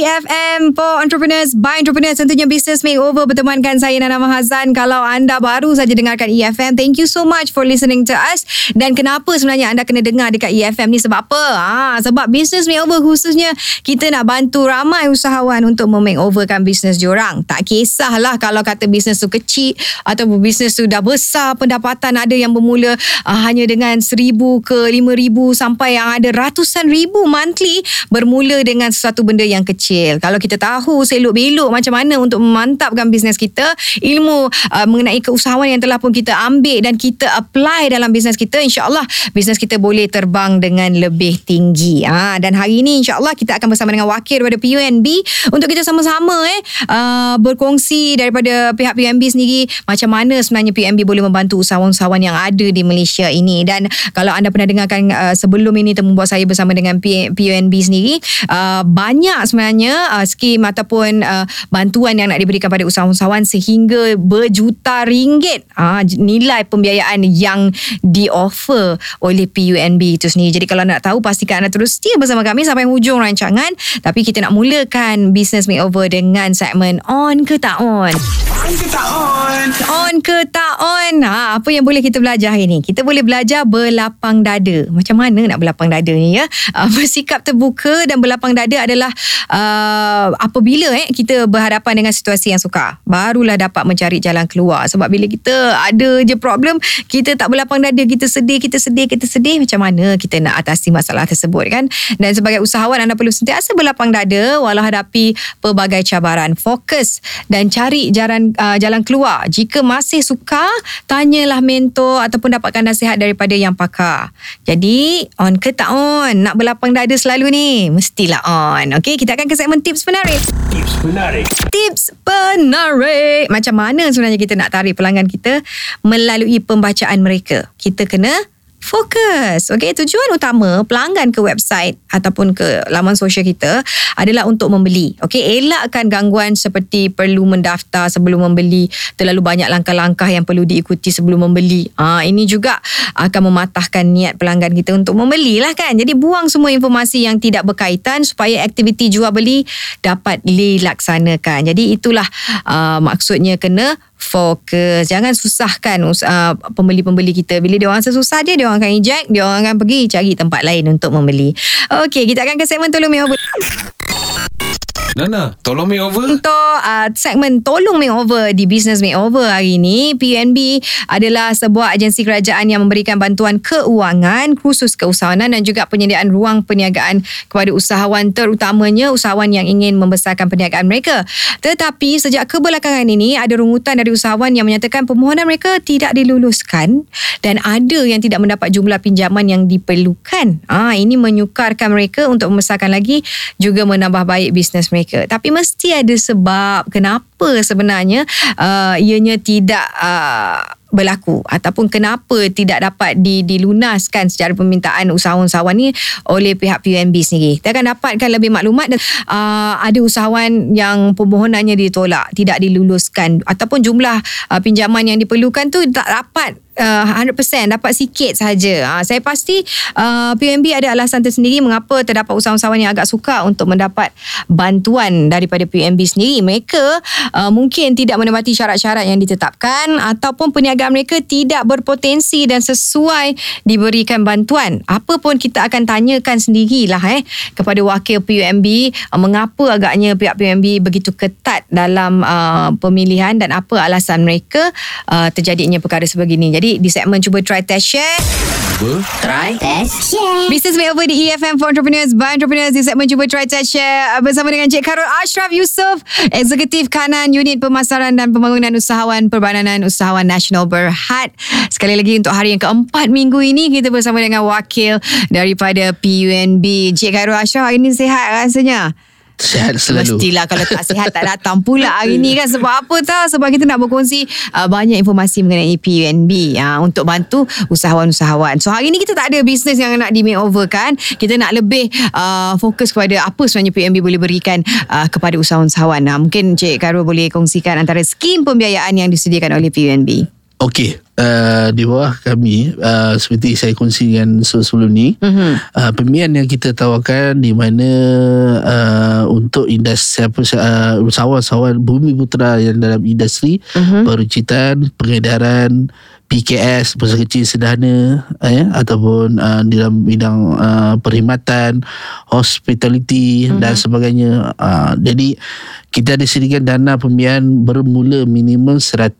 sedang dengarkan For Entrepreneurs by Entrepreneurs tentunya Business Makeover bertemankan saya Nana Mahazan. Kalau anda baru saja dengarkan EFM thank you so much for listening to us. Dan kenapa sebenarnya anda kena dengar dekat EFM ni? Sebab apa? Ha, sebab Business Makeover khususnya kita nak bantu ramai usahawan untuk memakeoverkan bisnes diorang tak kisahlah kalau kata bisnes tu kecil ataupun bisnes tu dah besar pendapatan ada yang bermula uh, hanya dengan seribu ke lima ribu sampai yang ada ratusan ribu monthly bermula dengan sesuatu benda yang kecil. Kalau kita tahu selok-belok macam mana untuk memantapkan bisnes kita, ilmu uh, mengenai keusahawan yang telah pun kita ambil dan kita apply dalam bisnes kita, insyaAllah bisnes kita boleh terbang dengan lebih tinggi. Ha, dan hari ini insyaAllah kita akan bersama dengan wakil daripada PUNB untuk kita sama-sama eh uh, berkongsi daripada pihak PUNB sendiri macam mana sebenarnya PUNB boleh membantu usahawan-usahawan yang ada di Malaysia ini. Dan kalau anda pernah dengarkan uh, sebelum ini temu buat saya bersama dengan PUNB sendiri, uh, banyak sebenarnya uh, skim ataupun uh, bantuan yang nak diberikan pada usahawan-usahawan sehingga berjuta ringgit uh, nilai pembiayaan yang di-offer oleh PUNB itu sendiri. Jadi kalau nak tahu pastikan anda terus setia bersama kami sampai hujung rancangan. Tapi kita nak mulakan business makeover dengan segmen on ke tak on. On ke tak on? On ke tak on? Ha, apa yang boleh kita belajar hari ni? Kita boleh belajar berlapang dada. Macam mana nak berlapang dada ni ya? Uh, bersikap terbuka dan berlapang dada adalah uh, apabila eh kita berhadapan dengan situasi yang sukar. Barulah dapat mencari jalan keluar. Sebab bila kita ada je problem, kita tak berlapang dada, kita sedih, kita sedih, kita sedih. Macam mana kita nak atasi masalah tersebut kan? Dan sebagai usahawan, anda perlu sentiasa berlapang dada walau hadapi pelbagai cabaran. Fokus dan cari jalan uh, jalan keluar. Jika masih sukar, tanyalah mentor ataupun dapatkan nasihat daripada yang pakar. Jadi, on ke tak on? Nak berlapang dada selalu ni? Mestilah on. Okey, kita akan ke segmen tips penarik. Tips menarik. Tips penarik. Macam mana sebenarnya kita nak tarik pelanggan kita melalui pembacaan mereka? Kita kena fokus. Okey, tujuan utama pelanggan ke website ataupun ke laman sosial kita adalah untuk membeli. Okey, elakkan gangguan seperti perlu mendaftar sebelum membeli, terlalu banyak langkah-langkah yang perlu diikuti sebelum membeli. Ah, ini juga akan mematahkan niat pelanggan kita untuk membeli lah kan. Jadi buang semua informasi yang tidak berkaitan supaya aktiviti jual beli dapat dilaksanakan. Jadi itulah uh, maksudnya kena fokus. Jangan susahkan uh, pembeli-pembeli kita. Bila dia orang sesusah dia, dia orang akan eject, dia orang akan pergi cari tempat lain untuk membeli. Okey, kita akan ke segmen tolong makeover. Nana, tolong makeover. Untuk uh, segmen tolong makeover di Business Makeover hari ini, PUNB adalah sebuah agensi kerajaan yang memberikan bantuan keuangan khusus keusahawanan dan juga penyediaan ruang perniagaan kepada usahawan terutamanya usahawan yang ingin membesarkan perniagaan mereka. Tetapi sejak kebelakangan ini ada rungutan dari usahawan yang menyatakan permohonan mereka tidak diluluskan dan ada yang tidak mendapat jumlah pinjaman yang diperlukan. Ah, ini menyukarkan mereka untuk membesarkan lagi juga menambah baik bisnes mereka mereka. Tapi mesti ada sebab kenapa sebenarnya uh, ianya tidak uh, berlaku ataupun kenapa tidak dapat di, dilunaskan secara permintaan usahawan-usahawan ni oleh pihak PUNB sendiri. Kita akan dapatkan lebih maklumat dan uh, ada usahawan yang permohonannya ditolak, tidak diluluskan ataupun jumlah uh, pinjaman yang diperlukan tu tak dapat uh, 100% dapat sikit saja. Uh, saya pasti uh, PUNB ada alasan tersendiri mengapa terdapat usahawan-usahawan yang agak suka untuk mendapat bantuan daripada PUNB sendiri. Mereka uh, mungkin tidak menepati syarat-syarat yang ditetapkan ataupun perniagaan mereka tidak berpotensi dan sesuai diberikan bantuan. Apa pun kita akan tanyakan sendirilah eh kepada wakil PUNB uh, mengapa agaknya pihak PUNB begitu ketat dalam uh, pemilihan dan apa alasan mereka uh, terjadinya perkara sebegini. Jadi di segmen cuba try test share Cuba. Try, test, share. Business Makeover di EFM for Entrepreneurs by Entrepreneurs di segmen Cuba Try Test Share uh, bersama dengan Cik Karol Ashraf Yusof, Eksekutif Kanan Unit Pemasaran dan Pembangunan Usahawan Perbadanan Usahawan Nasional Berhad. Sekali lagi untuk hari yang keempat minggu ini kita bersama dengan wakil daripada PUNB. Cik Karol Ashraf hari ini sihat rasanya? Sehat selalu. Mestilah kalau tak sihat tak datang pula hari ni kan sebab apa tau sebab kita nak berkongsi uh, banyak informasi mengenai PUNB uh, untuk bantu usahawan-usahawan. So hari ni kita tak ada bisnes yang nak di makeover kan. Kita nak lebih uh, fokus kepada apa sebenarnya PUNB boleh berikan uh, kepada usahawan-usahawan. Uh, mungkin Cik Karul boleh kongsikan antara skim pembiayaan yang disediakan oleh PUNB. Okey, uh, di bawah kami uh, seperti saya kongsikan se- sebelum ni Mhm. uh, pemilihan yang kita tawarkan di mana uh, untuk industri apa uh, usahawan-usahawan bumi putera yang dalam industri Mhm. perucitan pengedaran PKS perusahaan kecil sederhana eh, ataupun uh, di dalam bidang uh, perkhidmatan hospitality dan sebagainya uh, jadi kita ada sediakan dana pembiayaan bermula minimum 100,000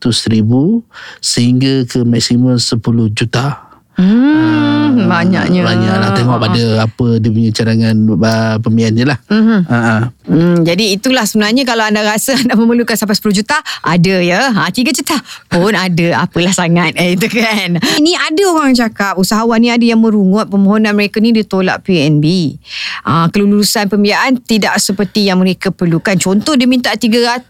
sehingga ke maksimum 10 juta Hmm, banyaknya. banyak lah tengok pada apa dia punya cadangan uh, pembiayaan je lah Mhm. uh, uh. Hmm, jadi itulah sebenarnya kalau anda rasa anda memerlukan sampai 10 juta, ada ya. Ha, 3 juta pun ada. Apalah sangat. Eh, itu kan. Ini ada orang cakap, usahawan ni ada yang merungut permohonan mereka ni ditolak PNB. Ha, kelulusan pembiayaan tidak seperti yang mereka perlukan. Contoh dia minta 300.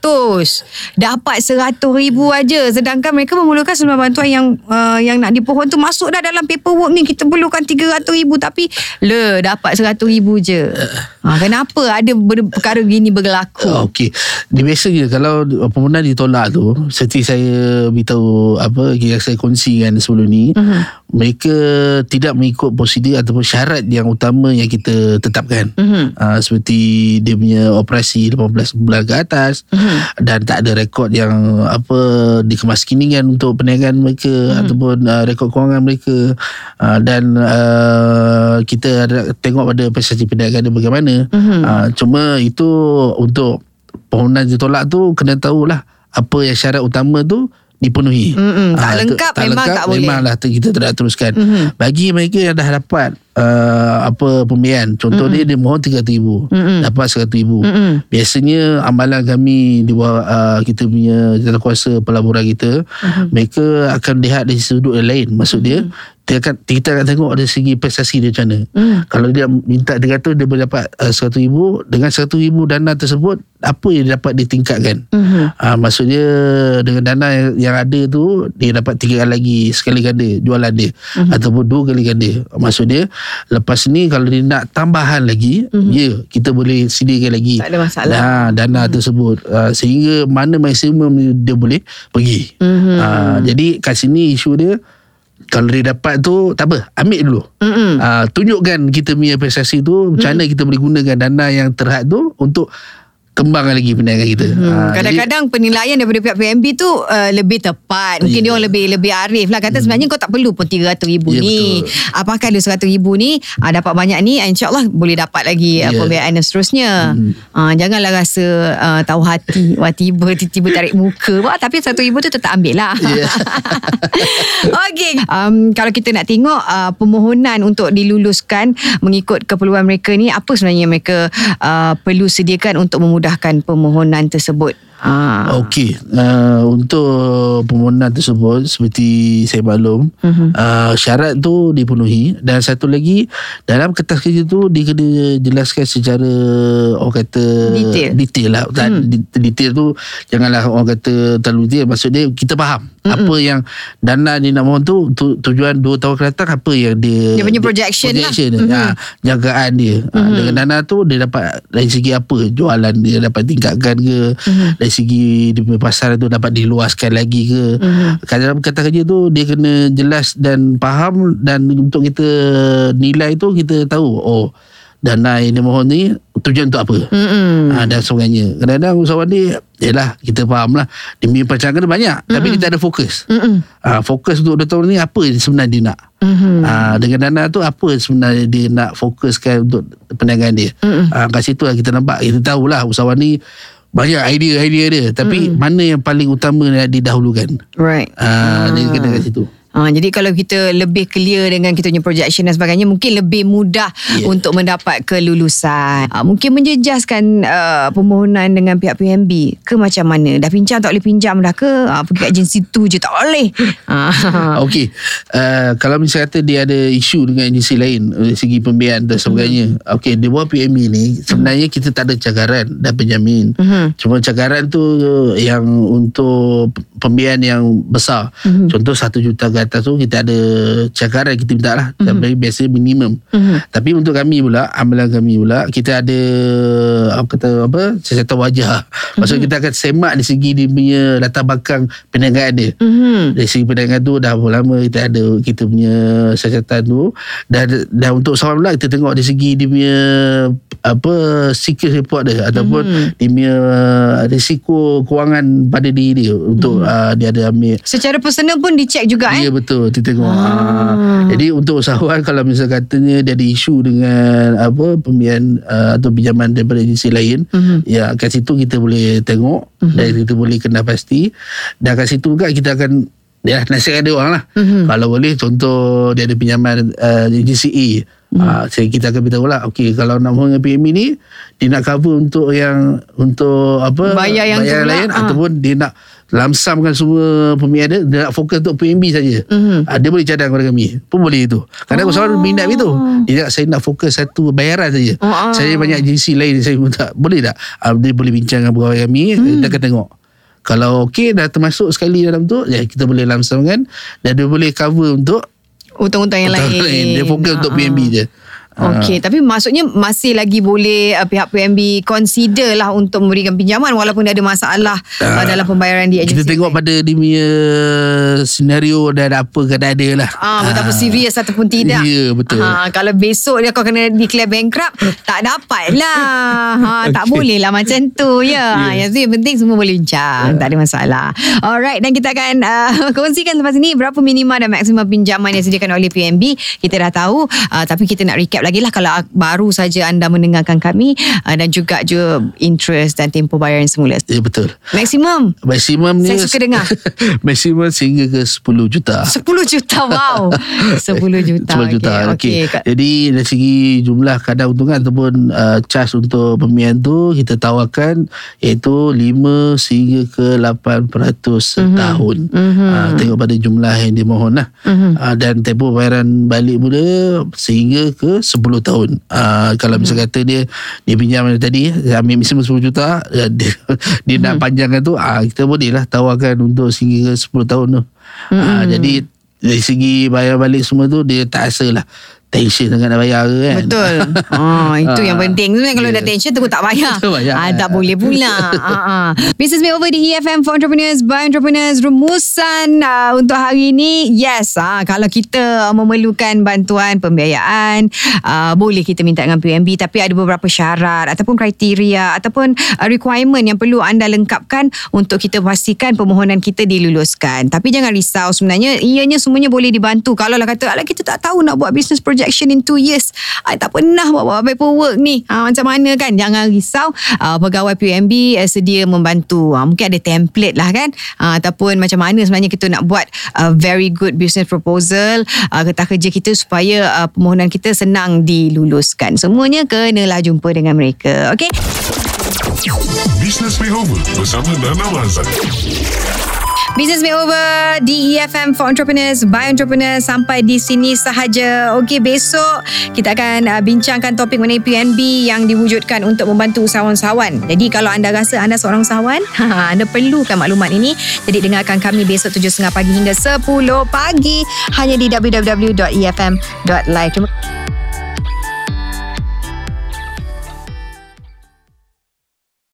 Dapat 100 ribu aja. Sedangkan mereka memerlukan seluruh bantuan yang uh, yang nak dipohon tu masuk dah dalam paperwork ni. Kita perlukan 300 ribu tapi le dapat 100 ribu je. Ha, kenapa ada ber- perkara gini berlaku? Uh, Okey. Dia biasanya kalau permohonan ditolak tu, seperti saya beritahu apa yang saya kongsikan sebelum ni, uh-huh. mereka tidak mengikut prosedur ataupun syarat yang utama yang kita tetapkan. Mhm. Uh, seperti dia punya operasi 18 bulan ke atas uh-huh. dan tak ada rekod yang apa dikemaskinikan untuk perniagaan mereka uh-huh. ataupun uh, rekod kewangan mereka uh, dan uh, kita ada tengok pada prestasi perniagaan dia bagaimana. Mhm. Uh, cuma itu untuk permohonan ditolak tu kena tahulah apa yang syarat utama tu dipenuhi. Mm-mm. Tak Ah, tu- lengkap memang tak boleh. Memanglah kita tak nak teruskan. Mhm. Bagi mereka yang dah dapat uh, apa pembiayaan, contoh dia dia mohon 300,000, Mm-mm. dapat 100,000. Mm-mm. Biasanya amalan kami di bawah uh, kita punya jawatankuasa pelaburan kita, Mhm. mereka akan lihat dari sudut yang lain. Maksud dia dia akan kita akan tengok dari segi prestasi dia macam mana. Mm. Kalau dia minta 300 dia boleh dapat uh, 100,000 dengan 100,000 dana tersebut apa yang dia dapat ditingkatkan. Mhm. Ah maksud dia dengan dana yang, yang ada tu dia dapat tiga kali lagi sekali ganda jualan dia mm-hmm. ataupun dua kali ganda. Maksud dia lepas ni kalau dia nak tambahan lagi mm-hmm. ya kita boleh sediakan lagi. Tak ada masalah. Nah, dana mm-hmm. tersebut ah, sehingga mana maksimum dia boleh pergi. Mhm. Ah, jadi kat sini isu dia kalau dia dapat tu tak apa ambil dulu. Mm-mm. Uh, tunjukkan kita punya prestasi tu macam mana kita boleh gunakan dana yang terhad tu untuk kembangkan lagi perniagaan kita. Hmm, Ah, kadang-kadang penilaian daripada pihak PMB tu uh, lebih tepat. Mungkin Ya. dia orang lebih lebih arif lah. Kata sebenarnya kau tak perlu pun 300 ribu Ya, ni. betul. Apakah ada 100 ribu ni uh, dapat banyak ni insyaAllah boleh dapat lagi uh, Ya. pembiayaan dan seterusnya. Uh, janganlah rasa uh, tahu hati. Wah tiba tiba tarik muka. Wah tapi 100 ribu tu tetap ambil lah. Ya. Okey. Um, kalau kita nak tengok uh, permohonan untuk diluluskan mengikut keperluan mereka ni apa sebenarnya mereka uh, perlu sediakan untuk memudahkan permohonan tersebut? Ah. Okey, uh, untuk permohonan tersebut seperti saya maklum, Mhm. uh-huh. uh, syarat tu dipenuhi dan satu lagi dalam kertas kerja tu dia kena jelaskan secara orang kata Detail. detail lah. Hmm. Detail tu janganlah orang kata terlalu detail. Maksud dia kita faham hmm. apa yang dana dia nak mohon tu, tu tujuan 2 tahun datang apa yang dia Dia punya projection lah. projection lah. Ha, jagaan dia. Ha, dengan dana tu dia dapat dari segi apa? Jualan dia dapat tingkatkan ke? Dari segi dia punya pasaran tu dapat diluaskan lagi ke? Kalau dalam kata kerja tu dia kena jelas dan faham dan untuk kita nilai tu kita tahu oh dana yang dia mohon ni tujuan untuk apa? Mm-mm. Ha, dan sebagainya. Kadang-kadang usahawan ni Yelah kita faham lah Dia punya perancangan banyak mm-hmm. Tapi kita ada fokus Mm-mm. ha, Fokus untuk 2 tahun ni Apa sebenarnya dia nak Mhm. ha, Dengan dana tu Apa sebenarnya dia nak fokuskan Untuk perniagaan dia Mm-mm. ha, Kat situ lah kita nampak Kita tahulah usahawan ni Banyak idea-idea dia Tapi mm. mana yang paling utama Yang didahulukan Right. ha, Dia kena kat situ Ha, jadi kalau kita lebih clear dengan kita punya projection dan sebagainya mungkin lebih mudah yeah. Untuk mendapat kelulusan. Ha, mungkin menjejaskan uh, permohonan dengan pihak PNB ke macam mana? Dah pinjam tak boleh pinjam dah ke? Ha, pergi agensi tu je tak boleh. Ha. Okey, uh, kalau misalnya kata dia ada isu dengan agensi lain dari segi pembiayaan dan sebagainya. Mm-hmm. Okey, di bawah PMB ni sebenarnya kita tak ada cagaran dan penjamin. Mhm. Cuma cagaran tu yang untuk pembiayaan yang besar. Mm-hmm. Contoh 1 juta atas tu kita ada cakaran kita minta lah Mhm. mm-hmm. biasa minimum mm-hmm. tapi untuk kami pula amalan kami pula kita ada apa kata apa siasatan wajah maksud Mhm. kita akan semak di segi dia punya latar belakang perniagaan dia Mhm. dari segi perniagaan tu dah lama kita ada kita punya siasatan tu dan dan untuk usahawan pula kita tengok dari segi dia punya apa secret report dia ataupun Mhm. dia punya risiko kewangan pada diri dia untuk uh, dia ada ambil Secara personal pun dicek juga eh. Betul kita tengok. Ah. Ah. Jadi untuk usahawan kalau misal katanya dia ada isu dengan apa pembiayaan uh, atau pinjaman daripada agensi lain, Mhm. ya kat situ kita boleh tengok Mhm. dan kita boleh kenal pasti dan kat situ juga kita akan ya nasihatkan dia orang lah. Mhm. Kalau boleh contoh dia ada pinjaman uh, agensi A. Mhm. Ah, saya kita akan beritahu lah Okey kalau nak mohon dengan PME ni Dia nak cover untuk yang Untuk apa Bayar yang tu pula, lain ah. Ataupun dia nak Lamsamkan semua pemilik dia Dia nak fokus untuk PMB saja Mhm. Ah, Dia boleh cadang kepada kami Pun boleh itu Kadang oh. usahawan minat itu Dia nak saya nak fokus satu bayaran saja Oh, ah. Saya banyak agensi lain Saya pun tak Boleh tak Ah, Dia boleh bincang dengan pegawai kami hmm. Kita akan tengok kalau okey dah termasuk sekali dalam tu ya kita boleh lamsamkan dan dia boleh cover untuk Hutang-hutang yang Betul, lain. Dia fokus untuk Ah, PMB ah. je. Okey, tapi maksudnya masih lagi boleh uh, pihak PNB consider lah untuk memberikan pinjaman walaupun dia ada masalah uh, dalam pembayaran di agensi. Kita tengok pada dia punya senario dan apa keadaan dia lah. Ah, betapa serius ataupun tidak. Ya, betul. Ha, kalau besok dia kau kena declare bankrupt, tak dapat lah. Ha, tak Okey. boleh lah macam tu. Ya, ha, yang tu yang penting semua boleh bincang. Tak ada masalah. Alright, dan kita akan uh, kongsikan lepas ini berapa minima dan maksimum pinjaman yang disediakan oleh PNB. Kita dah tahu, uh, tapi kita nak recap lagi lah kalau baru saja anda mendengarkan kami uh, dan juga juga interest dan tempoh bayaran semula. Ya betul. Maksimum Maksimum ni Saya suka dengar. maksimum sehingga ke 10 juta. 10 juta wow 10 juta 10 juta. Okey, Okey. okay. Jadi dari segi jumlah kadar untungan ataupun uh, charge untuk pembiayaan tu kita tawarkan iaitu 5 sehingga ke 8% setahun. Mhm. Uh, tengok pada jumlah yang dimohon lah. Mhm. Uh, dan tempoh bayaran balik mula sehingga ke 10 tahun. Uh, kalau misal Mhm. kata dia dia pinjam tadi dia ambil maksimum 10 juta dia, dia nak Mhm. panjangkan tu uh, kita boleh lah tawarkan untuk sehingga ke 10 tahun tu. Uh, jadi dari segi bayar balik semua tu dia tak rasa lah tension sangat nak bayar ke kan. Betul. Ah, itu Ah, yang penting. Sebenarnya kalau ya. dah tension terus tak bayar. Tak bayar. Ah, tak boleh pula. ah, ah. Business Makeover di EFM for Entrepreneurs by Entrepreneurs rumusan ah, untuk hari ini. Yes, ah, kalau kita memerlukan bantuan pembiayaan, ah, boleh kita minta dengan PNB tapi ada beberapa syarat ataupun kriteria ataupun ah, requirement yang perlu anda lengkapkan untuk kita pastikan permohonan kita diluluskan. Tapi jangan risau sebenarnya ianya semuanya boleh dibantu. Kalau lah kata alah kita tak tahu nak buat business projection in 2 years. I tak pernah buat, buat paperwork ni. Ha, macam mana kan? Jangan risau. Uh, pegawai PNB uh, sedia membantu. Uh, mungkin ada template lah kan? Uh, ataupun macam mana sebenarnya kita nak buat a very good business proposal. Uh, ketah kerja kita supaya uh, permohonan kita senang diluluskan. Semuanya kenalah jumpa dengan mereka. Okay? Business Makeover bersama Nana Mazan. Business Makeover di EFM for Entrepreneurs by Entrepreneurs sampai di sini sahaja. Okey, besok kita akan uh, bincangkan topik mengenai PNB yang diwujudkan untuk membantu usahawan-usahawan. Jadi kalau anda rasa anda seorang usahawan, anda perlukan maklumat ini. Jadi dengarkan kami besok 7.30 pagi hingga 10 pagi hanya di www.efm.live. Terima kasih.